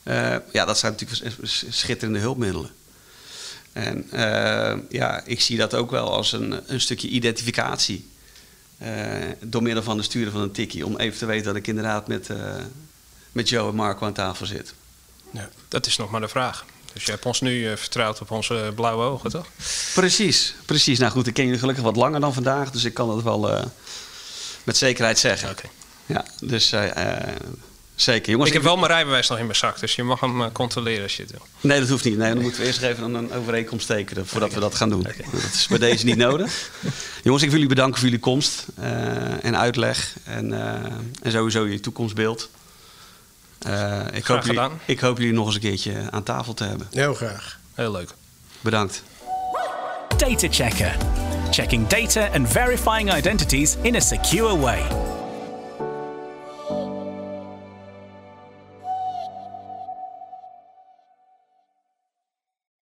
Eh, ja, dat zijn natuurlijk schitterende hulpmiddelen. En eh, ja, ik zie dat ook wel als een, een stukje identificatie. Eh, door middel van het sturen van een tikkie. Om even te weten dat ik inderdaad met, eh, met Joe en Marco aan tafel zit. Ja. Dat is nog maar de vraag. Dus je hebt ons nu eh, vertrouwd op onze blauwe ogen, toch? Precies, precies. Nou goed, ik ken jullie gelukkig wat langer dan vandaag. Dus ik kan het wel met zekerheid zeggen. Oké. Ja, dus zeker. Jongens, Ik heb wel mijn rijbewijs nog in mijn zak, dus je mag hem eh, controleren als je het wil. Nee, dat hoeft niet. Nee, dan moeten we eerst even een- een overeenkomst tekenen voordat we dat gaan doen. Dat is bij deze niet nodig. (laughs) Jongens, ik wil jullie bedanken voor jullie komst eh, en uitleg. En, eh, en sowieso jullie toekomstbeeld. Eh, ik, hoop jullie, gedaan. ik hoop jullie nog eens een keertje aan tafel te hebben. Heel graag. Heel leuk. Bedankt. Data Checker. Checking data and verifying identities in a secure way.